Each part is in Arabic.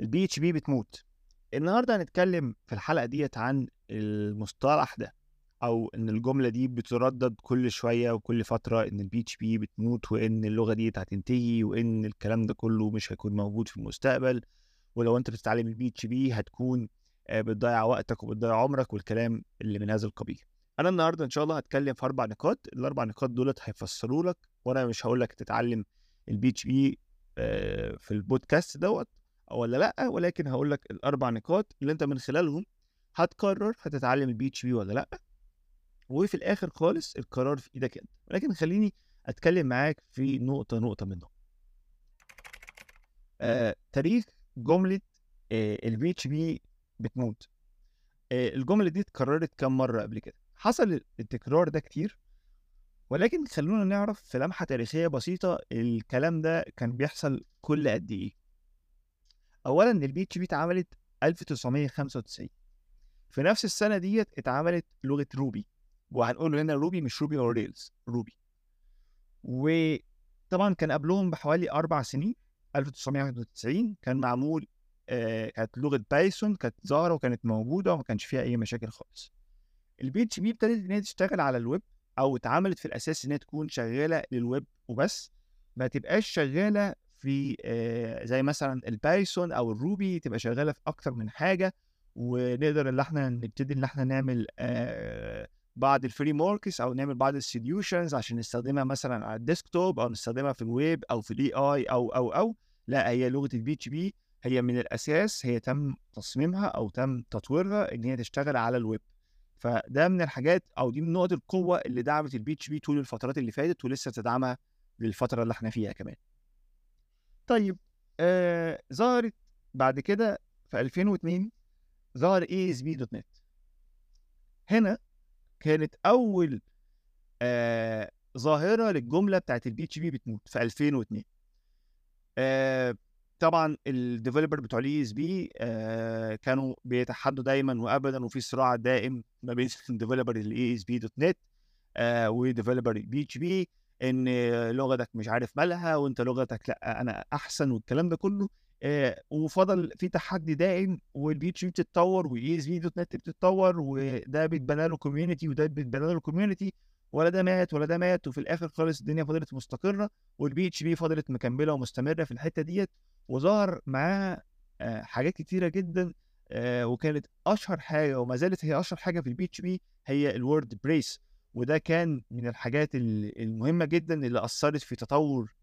ال PHP بتموت. النهارده هنتكلم في الحلقة ديت عن المصطلح ده أو إن الجملة دي بتردد كل شوية وكل فترة إن ال PHP بتموت وإن اللغة ديت هتنتهي وإن الكلام ده كله مش هيكون موجود في المستقبل. ولو أنت بتتعلم ال PHP هتكون آه، بتضيع وقتك وبتضيع عمرك والكلام اللي من هذا القبيل. أنا النهارده إن شاء الله هتكلم في أربع نقاط. الأربع نقاط دولت هيفسروا لك وأنا مش هقول لك تتعلم ال PHP في البودكاست دوت. ولا لأ ولكن هقول لك الأربع نقاط اللي أنت من خلالهم هتقرر هتتعلم ال PHP ولا لأ. وفي الآخر خالص القرار في إيدك أنت. ولكن خليني أتكلم معاك في نقطة نقطة منهم. آه، تاريخ جملة ال PHP بتموت. آه، الجملة دي اتكررت كام مرة قبل كده؟ حصل التكرار ده كتير ولكن خلونا نعرف في لمحة تاريخية بسيطة الكلام ده كان بيحصل كل قد إيه. اولا ال PHP اتعملت 1995 في نفس السنة ديت اتعملت لغة Ruby. وهنقول هنا Ruby مش Ruby أو Rails Ruby. وطبعا كان قبلهم بحوالي أربع سنين 1991 كان معمول آه كانت لغة Python كانت ظاهرة وكانت موجودة وما كانش فيها أي مشاكل خالص. ال PHP ابتدت إن هي تشتغل على الويب أو اتعملت في الأساس إن هي تكون شغالة للويب وبس. ما تبقاش شغالة في زي مثلا ال Python أو ال Ruby تبقى شغالة في أكتر من حاجة ونقدر إن إحنا نبتدي إن إحنا نعمل بعض ال frameworks أو نعمل بعض ال solutions عشان نستخدمها مثلا على ال desktop أو نستخدمها في الويب أو في ال AI أو أو أو. لا هي لغة ال PHP هي من الأساس هي تم تصميمها أو تم تطويرها إن هي تشتغل على الويب فده من الحاجات أو دي من نقط القوة اللي دعمت ال PHP طول الفترات اللي فاتت ولسه تدعمها للفترة اللي إحنا فيها كمان. طيب آه ظهرت بعد كده في 2002 ظهر اي اس بي دوت نت هنا كانت أول آه ظاهرة للجملة بتاعت ال PHP بتموت في 2002 آه طبعا ال developer بتوع ال ASP كانوا بيتحدوا دايما وابدا وفي صراع دائم ما بين developer ال ASP.NET و developer ال PHP إن لغتك مش عارف مالها وأنت لغتك لأ أنا أحسن والكلام ده كله آه وفضل في تحدي دائم P بتتطور وال ASP.NET بتتطور وده بيتبنى له community وده بيتبنى له community ولا ده مات ولا ده مات وفي الآخر خالص الدنيا فضلت مستقرة وال PHP فضلت مكملة ومستمرة في الحتة ديت وظهر معاها حاجات كتيرة جدا وكانت أشهر حاجة وما زالت هي أشهر حاجة في ال PHP هي ال WordPress وده كان من الحاجات المهمة جدا اللي أثرت في تطور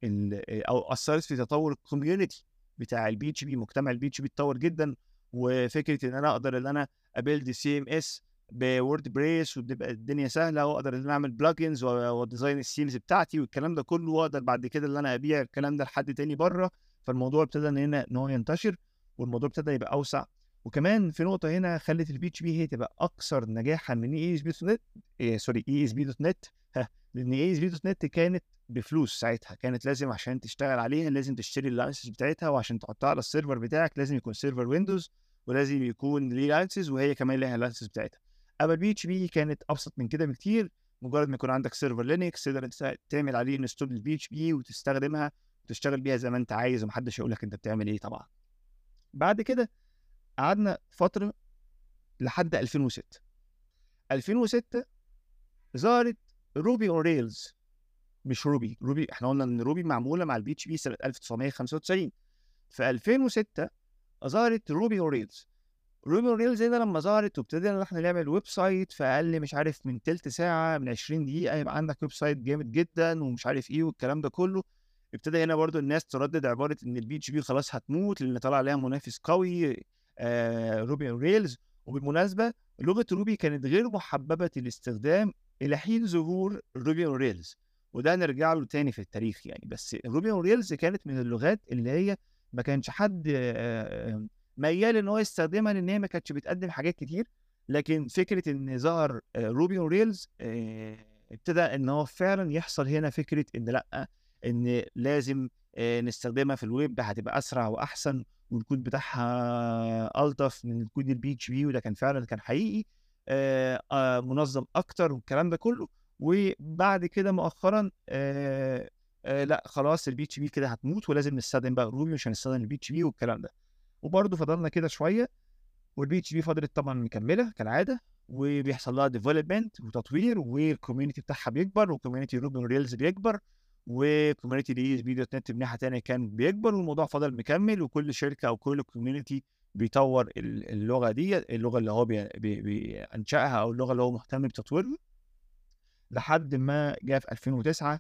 أو أثرت في تطور ال community بتاع ال PHP مجتمع ال PHP اتطور جدا وفكرة إن أنا أقدر إن أنا أ build CMS ب WordPress وتبقى الدنيا سهلة وأقدر إن أنا أعمل plugins و design ال sales بتاعتي والكلام ده كله وأقدر بعد كده إن أنا أبيع الكلام ده لحد تاني بره. فالموضوع ابتدى إن هنا إن هو ينتشر والموضوع ابتدى يبقى أوسع. وكمان في نقطة هنا خلت ال PHP هي تبقى أكثر نجاحا من إي إس بي دوت نت إيه سوري إي إس بي دوت نت. لأن إي إس بي دوت نت كانت بفلوس ساعتها. كانت لازم عشان تشتغل عليها لازم تشتري ال license بتاعتها وعشان تحطها على ال server بتاعك لازم يكون server Windows ولازم يكون ليه license وهي كمان لها ال license بتاعتها. أما ال PHP كانت أبسط من كده بكتير. مجرد ما يكون عندك server Linux تقدر تعمل عليه install ال PHP وتستخدمها وتشتغل بيها زي ما أنت عايز ومحدش يقول لك أنت بتعمل إيه طبعا. بعد كده قعدنا فترة لحد 2006 2006 ظهرت Ruby on Rails مش Ruby Ruby إحنا قلنا إن Ruby معمولة مع ال PHP سنة 1995 في 2006 ظهرت Ruby on Rails Ruby on Rails لما ظهرت وابتدينا إن إحنا نعمل website في أقل مش عارف من تلت ساعة من 20 دقيقة يبقى عندك website جامد جدا ومش عارف إيه والكلام ده كله. ابتدى هنا برضو الناس تردد عبارة إن ال PHP خلاص هتموت لأن طلع عليها منافس قوي. Ruby on Rails. وبالمناسبة لغة Ruby كانت غير محببة الاستخدام إلى حين ظهور Ruby on Rails. وده نرجع له تاني في التاريخ يعني. بس Ruby on Rails كانت من اللغات اللي هي ما كانش حد ميال إن هو يستخدمها لأن هي ما كانتش بتقدم حاجات كتير. لكن فكرة إن ظهر Ruby on Rails ابتدى إن هو فعلا يحصل هنا فكرة إن لأ إن لازم نستخدمها في الويب هتبقى أسرع وأحسن. والكود بتاعها ألطف من الكود ال PHP وده كان فعلا كان حقيقي منظم أكتر والكلام ده كله. وبعد كده مؤخرا آه آه لأ خلاص ال PHP كده هتموت ولازم نستخدم بقى Ruby مش هنستخدم ال PHP والكلام ده. وبرضه فضلنا كده شوية وال PHP فضلت طبعا مكملة كالعادة وبيحصل لها development وتطوير وال community بتاعها بيكبر و community Ruby on Rails بيكبر. و community ال ASP.NET من ناحية ثانية كان بيكبر والموضوع فضل مكمل وكل شركة أو كل community بيطور اللغة دي اللغة اللي هو بينشأها أو اللغة اللي هو مهتم بتطويرها لحد ما جاء في 2009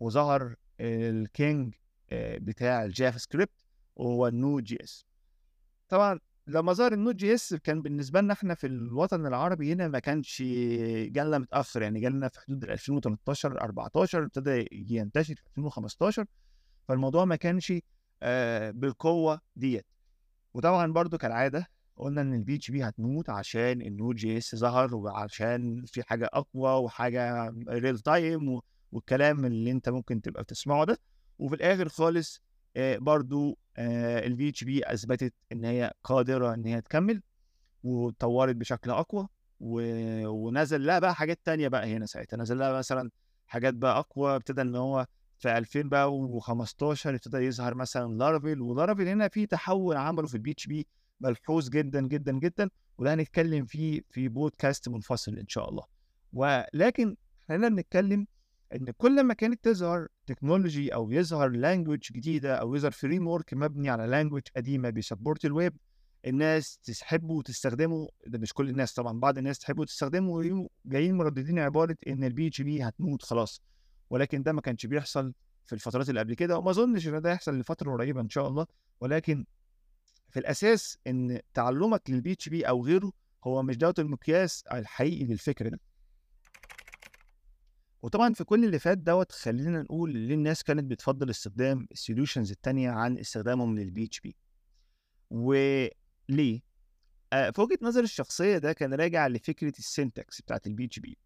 وظهر ال king آه، بتاع ال JavaScript وهو ال Node.js. طبعا لما ظهر ال Node.js كان بالنسبة لنا إحنا في الوطن العربي هنا ما كانش جالنا متأخر يعني جالنا في حدود 2013 14 ابتدى ينتشر في 2015 فالموضوع ما كانش آه، بالقوة ديت. وطبعا برضو كالعادة قلنا إن ال PHP هتموت عشان ال Node.js ظهر وعشان في حاجة أقوى وحاجة real time والكلام اللي أنت ممكن تبقى بتسمعه ده. وفي الآخر خالص برضو ال PHP أثبتت إن هي قادرة إن هي تكمل واتطورت بشكل أقوى. ونزل لها بقى حاجات تانية بقى هنا ساعتها نزل لها مثلا حاجات بقى أقوى ابتدى إن هو في 2015 ابتدى يظهر مثلا Laravel و Laravel هنا في تحول عمله في ال PHP ملحوظ جدا جدا جدا وده هنتكلم فيه في بودكاست منفصل إن شاء الله ولكن خلينا بنتكلم إن كل ما كانت تظهر technology أو يظهر language جديدة أو يظهر framework مبني على language قديمة بي support الويب الناس تحبه وتستخدمه ده مش كل الناس طبعا بعض الناس تحبه وتستخدمه جايين مرددين عبارة إن ال PHP هتموت خلاص. ولكن ده ما كانش بيحصل في الفترات اللي قبل كده وما أظنش إن ده يحصل لفترة قريبة إن شاء الله. ولكن في الأساس إن تعلمك لل PHP أو غيره هو مش دوت المقياس الحقيقي للفكر ده وطبعا في كل اللي فات دوت خلينا نقول ليه الناس كانت بتفضل استخدام ال solutions التانية عن استخدامهم لل PHP. وليه؟ آه في وجهة نظري الشخصية ده كان راجع لفكرة ال syntax بتاعت ال PHP.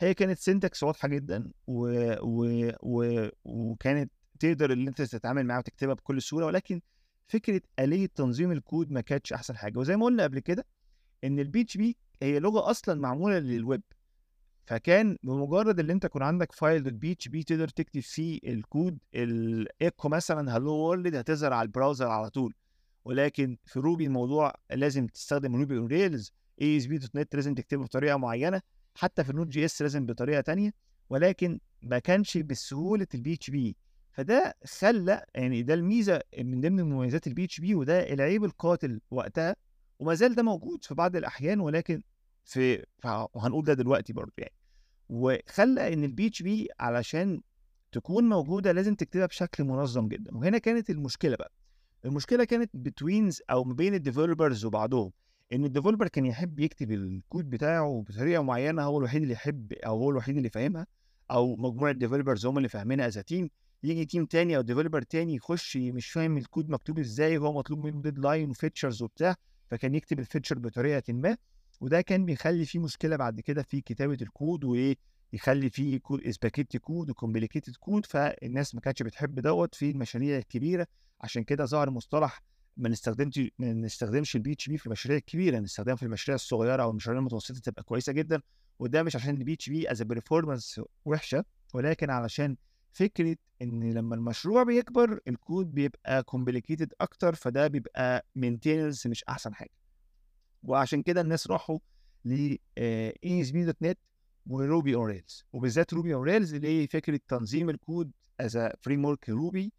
هي كانت syntax واضحة جدا و... و... و... وكانت تقدر إن أنت تتعامل معاها وتكتبها بكل سهولة ولكن فكرة آلية تنظيم الكود ما كانتش أحسن حاجة. وزي ما قلنا قبل كده إن ال PHP هي لغة أصلا معمولة للويب فكان بمجرد اللي انت يكون عندك file dot PHP تقدر تكتب فيه الكود الايكو مثلا Hello World هتظهر على ال browser على طول. ولكن في Ruby الموضوع لازم تستخدم روبي اون ريلز اي اس بي دوت نت لازم تكتبه بطريقة معينة. حتى في ال Node.js لازم بطريقة تانية. ولكن ما كانش بسهولة ال PHP فده خلى يعني ده الميزة من ضمن مميزات ال PHP وده العيب القاتل وقتها. وما زال ده موجود في بعض الأحيان ولكن في وهنقول ده دلوقتي برضه يعني. وخلى إن ال PHP علشان تكون موجودة لازم تكتبها بشكل منظم جدا. وهنا كانت المشكلة بقى. المشكلة كانت between أو ما بين ال developers وبعضهم. إن ال developer كان يحب يكتب الكود بتاعه بطريقة معينة هو الوحيد اللي يحب أو هو الوحيد اللي فاهمها. أو مجموعة developers هم اللي فاهمينها as team يجي team تاني أو developer تاني يخش مش فاهم الكود مكتوب إزاي وهو مطلوب منه deadline و features وبتاع فكان يكتب ال feature بطريقة ما. وده كان بيخلي فيه مشكلة بعد كده في كتابة الكود وإيه يخلي فيه كود spaghetti code و complicated code فالناس ما كانتش بتحب دوت في المشاريع الكبيرة. عشان كده ظهر مصطلح ما نستخدمش ما نستخدمش ال PHP في المشاريع الكبيرة نستخدمه في المشاريع الصغيرة أو المشاريع المتوسطة تبقى كويسة جدا. وده مش عشان ال PHP as performance وحشة ولكن علشان فكرة إن لما المشروع بيكبر الكود بيبقى complicated أكتر فده بيبقى maintenance مش أحسن حاجة. وعشان كده الناس راحوا ل ASP.NET و Ruby on Rails. وبالذات Ruby on Rails اللي هي فكرة تنظيم الكود as framework Ruby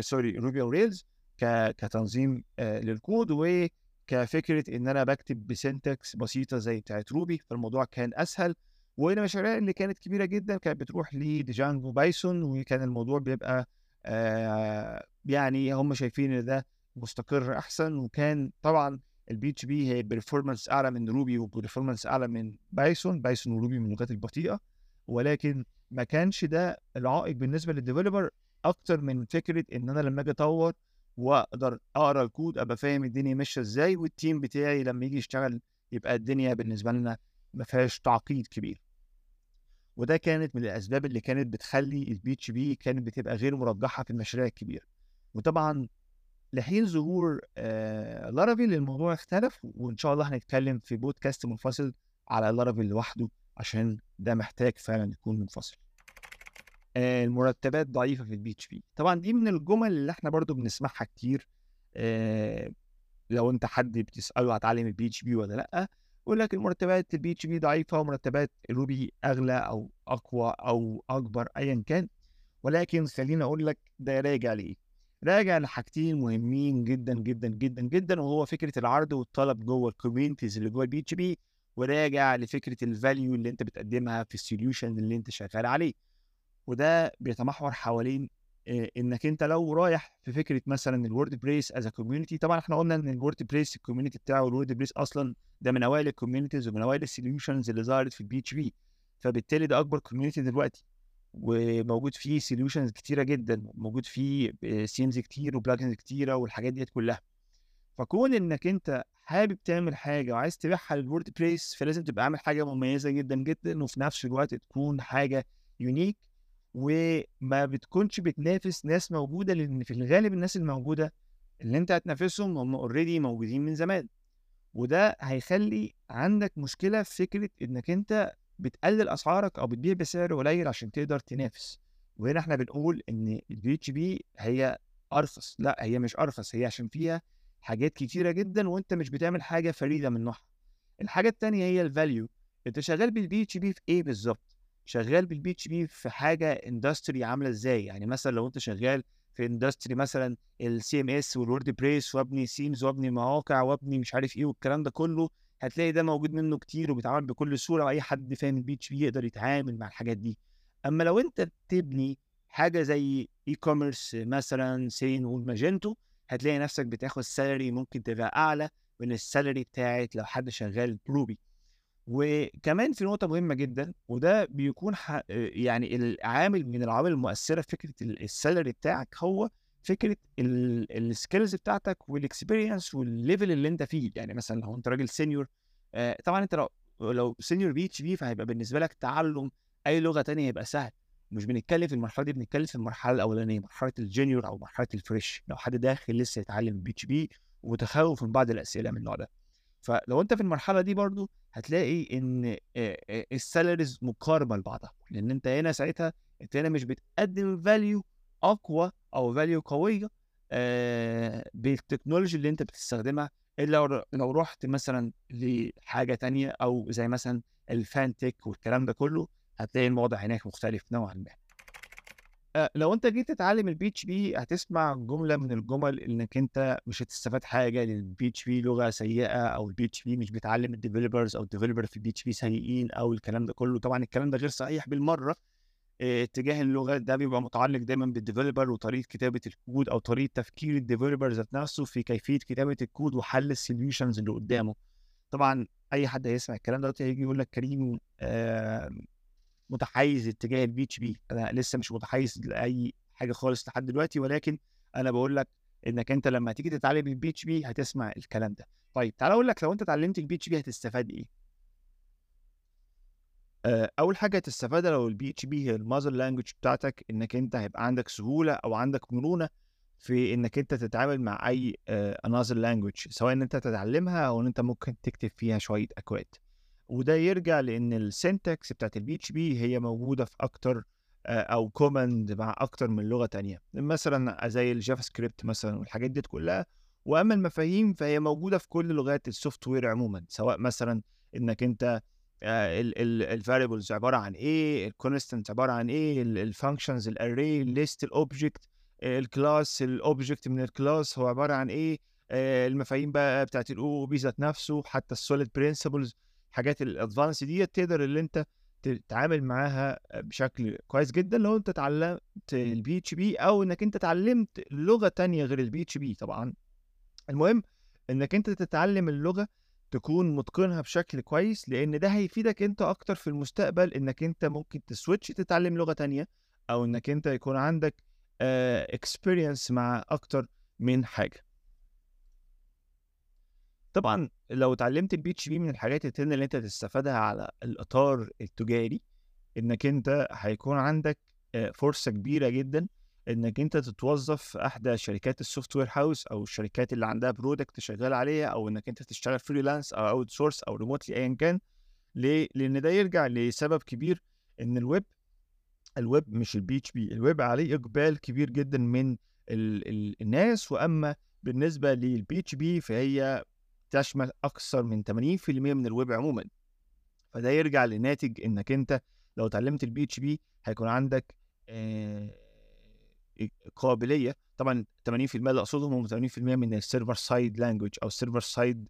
sorry Ruby on Rails كتنظيم آه للكود وكفكره إن أنا بكتب ب syntax بسيطة زي بتاعت Ruby فالموضوع كان أسهل. والمشاريع اللي كانت كبيرة جدا كانت بتروح ل Django Python وكان الموضوع بيبقى آه يعني هم شايفين إن ده مستقر أحسن. وكان طبعا ال PHP هي performance أعلى من Ruby و performance أعلى من Python Python و Ruby من اللغات البطيئة. ولكن ما كانش ده العائق بالنسبة لل developer أكتر من فكرة إن أنا لما أجي أطور وأقدر أقرأ الكود أبقى فاهم الدنيا ماشية إزاي وال team بتاعي لما يجي يشتغل يبقى الدنيا بالنسبة لنا ما فيهاش تعقيد كبير. وده كانت من الأسباب اللي كانت بتخلي ال PHP كانت بتبقى غير مرجحة في المشاريع الكبيرة. وطبعا لحين ظهور آه Laravel الموضوع اختلف وإن شاء الله هنتكلم في بودكاست منفصل على Laravel لوحده عشان ده محتاج فعلا يكون منفصل. آه المرتبات ضعيفة في ال PHP طبعا دي من الجمل اللي إحنا برضو بنسمعها كتير آه لو أنت حد بتسأله هتعلم ال PHP ولا لأ يقول لك المرتبات ال PHP ضعيفة ومرتبات ال Ruby أغلى أو أقوى أو أكبر ايا كان. ولكن خليني أقول لك ده راجع لإيه؟ راجع لحاجتين مهمين جدا جدا جدا جدا وهو فكرة العرض والطلب جوه ال communities اللي جوه ال PHP وراجع لفكرة ال value اللي أنت بتقدمها في ال solution اللي أنت شغال عليه. وده بيتمحور حوالين إنك أنت لو رايح في فكرة مثلا ال WordPress as community طبعا إحنا قلنا إن ال WordPress ال community بتاعه ال WordPress أصلا ده من أوائل ال communities ومن أوائل ال solutions اللي ظهرت في ال PHP. فبالتالي ده أكبر community دلوقتي. وموجود فيه solutions كتيرة جدا موجود فيه themes كتير و plugins كتيرة والحاجات ديت كلها. فكون إنك أنت حابب تعمل حاجة وعايز تبيعها لل WordPress فلازم تبقى عامل حاجة مميزة جدا جدا وفي نفس الوقت تكون حاجة unique وما بتكونش بتنافس ناس موجودة لأن في الغالب الناس الموجودة اللي أنت هتنافسهم هم already موجودين من زمان. وده هيخلي عندك مشكلة في فكرة إنك أنت بتقلل أسعارك أو بتبيع بسعر قليل عشان تقدر تنافس. وهنا إحنا بنقول إن ال PHP هي أرخص. لأ هي مش أرخص هي عشان فيها حاجات كتيرة جدا وأنت مش بتعمل حاجة فريدة من نوعها. الحاجة الثانية هي ال value أنت شغال بال PHP في إيه بالظبط؟ شغال بال PHP في حاجة industry عاملة إزاي؟ يعني مثلا لو أنت شغال في industry مثلا ال CMS وال WordPress وابني themes وابني مواقع وابني مش عارف إيه والكلام ده كله هتلاقي ده موجود منه كتير وبيتعامل بكل سهولة وأي حد فاهم ال PHP يقدر يتعامل مع الحاجات دي. أما لو أنت بتبني حاجة زي e-commerce مثلا سين وال Magento هتلاقي نفسك بتاخد salary ممكن تبقى أعلى من ال salary بتاعت لو حد شغال ب Ruby وكمان في نقطة مهمة جدا وده بيكون يعني العامل من العوامل المؤثرة في فكرة ال salary بتاعك هو فكرة ال skills بتاعتك وال experience وال level اللي انت فيه. يعني مثلا لو انت راجل senior آه طبعا انت لو لو senior PHP فهيبقى بالنسبة لك تعلم أي لغة تانية هيبقى سهل. مش بنتكلم في المرحلة دي بنتكلم في المرحلة الأولانية مرحلة ال junior أو مرحلة ال fresh لو حد داخل لسه يتعلم PHP ومتخوف من بعض الأسئلة من النوع ده. فلو انت في المرحلة دي برضو هتلاقي إن ال salaries مقاربة لبعضها. لأن انت هنا ساعتها انت هنا مش بتقدم value أقوى أو value قوية آه بال technology اللي أنت بتستخدمها. إلا لو رحت مثلا لحاجة تانية أو زي مثلا ال fintech والكلام ده كله هتلاقي الموضوع هناك مختلف نوعا ما. آه لو أنت جيت تتعلم ال PHP هتسمع جملة من الجمل إنك أنت مش هتستفاد حاجة لأن ال PHP لغة سيئة أو ال PHP مش بتعلم ال developers أو ال developer في ال PHP سيئين أو الكلام ده كله. طبعا الكلام ده غير صحيح بالمرة اتجاه اللغات ده بيبقى متعلق دايما بال developer وطريقة كتابة الكود أو طريقة تفكير ال developer ذات نفسه في كيفية كتابة الكود وحل ال solutions اللي قدامه. طبعا أي حد هيسمع الكلام ده هيجي يقول لك كريم آه متحيز اتجاه ال PHP أنا لسه مش متحيز لأي حاجة خالص لحد دلوقتي ولكن أنا بقول لك إنك أنت لما تيجي تتعلم ال PHP هتسمع الكلام ده. طيب تعال أقول لك لو أنت اتعلمت ال PHP هتستفاد إيه؟ آه، أول حاجة تستفادها لو ال PHP هي ال mother language بتاعتك إنك أنت هيبقى عندك سهولة أو عندك مرونة في إنك أنت تتعامل مع أي another language سواء إن أنت تتعلمها أو إن أنت ممكن تكتب فيها شوية أكواد. وده يرجع لإن ال syntax بتاعت ال PHP هي موجودة في أكتر آه، أو common مع أكتر من لغة تانية. مثلا زي ال JavaScript مثلا والحاجات دي كلها. وأما المفاهيم فهي موجودة في كل لغات ال software عموما سواء مثلا إنك أنت ال variables عبارة عن إيه ال constant عبارة عن إيه الفانكشنز الاري الليست الاوبجكت ال class الاوبجكت من الكلاس هو عبارة عن إيه آه، المفاهيم بقى بتاعت ال OOP ذات نفسه حتى ال SOLID principles حاجات ال advanced دي تقدر اللي أنت تتعامل معاها بشكل كويس جدا لو أنت اتعلمت ال PHP أو إنك أنت اتعلمت لغة تانية غير ال PHP طبعا. المهم إنك أنت تتعلم اللغة تكون متقنها بشكل كويس لأن ده هيفيدك أنت أكتر في المستقبل إنك أنت ممكن ت switch تتعلم لغة تانية أو إنك أنت يكون عندك experience مع أكتر من حاجة. طبعا لو اتعلمت ال PHP من الحاجات التانية اللي أنت تستفادها على الاطار التجاري إنك أنت هيكون عندك فرصة كبيرة جدا إنك أنت تتوظف في أحدى شركات ال software house أو الشركات اللي عندها product شغال عليها أو إنك أنت تشتغل freelance أو outsource أو remotely ايا كان. ليه؟ لأن ده يرجع لسبب كبير إن الويب الويب مش البي اتش بي الويب عليه إقبال كبير جدا من ال ال الناس. وأما بالنسبة لل PHP فهي تشمل أكثر من 80% من الويب عموما. فده يرجع لناتج إنك أنت لو اتعلمت ال PHP هيكون عندك آه، قابلية. طبعا 80% اللي أقصدهم هم 80% من ال server side language أو ال server side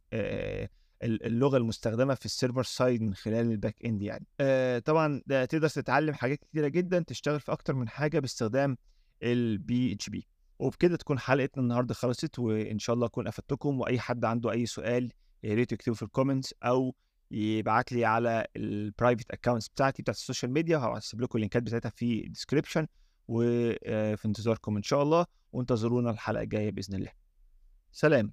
اللغة المستخدمة في ال server side من خلال ال back end يعني. آه، طبعا تقدر تتعلم حاجات كتيرة جدا تشتغل في أكتر من حاجة باستخدام ال PHP. وبكده تكون حلقتنا النهارده خلصت وإن شاء الله أكون أفدتكم. وأي حد عنده أي سؤال يا ريت يكتبه في ال comments أو يبعت لي على ال private accounts بتاعتي بتاعت ال social media وهسيب لكم ال linkات بتاعتها في ال description وفي انتظاركم إن شاء الله وانتظرونا الحلقة الجاية بإذن الله. سلام.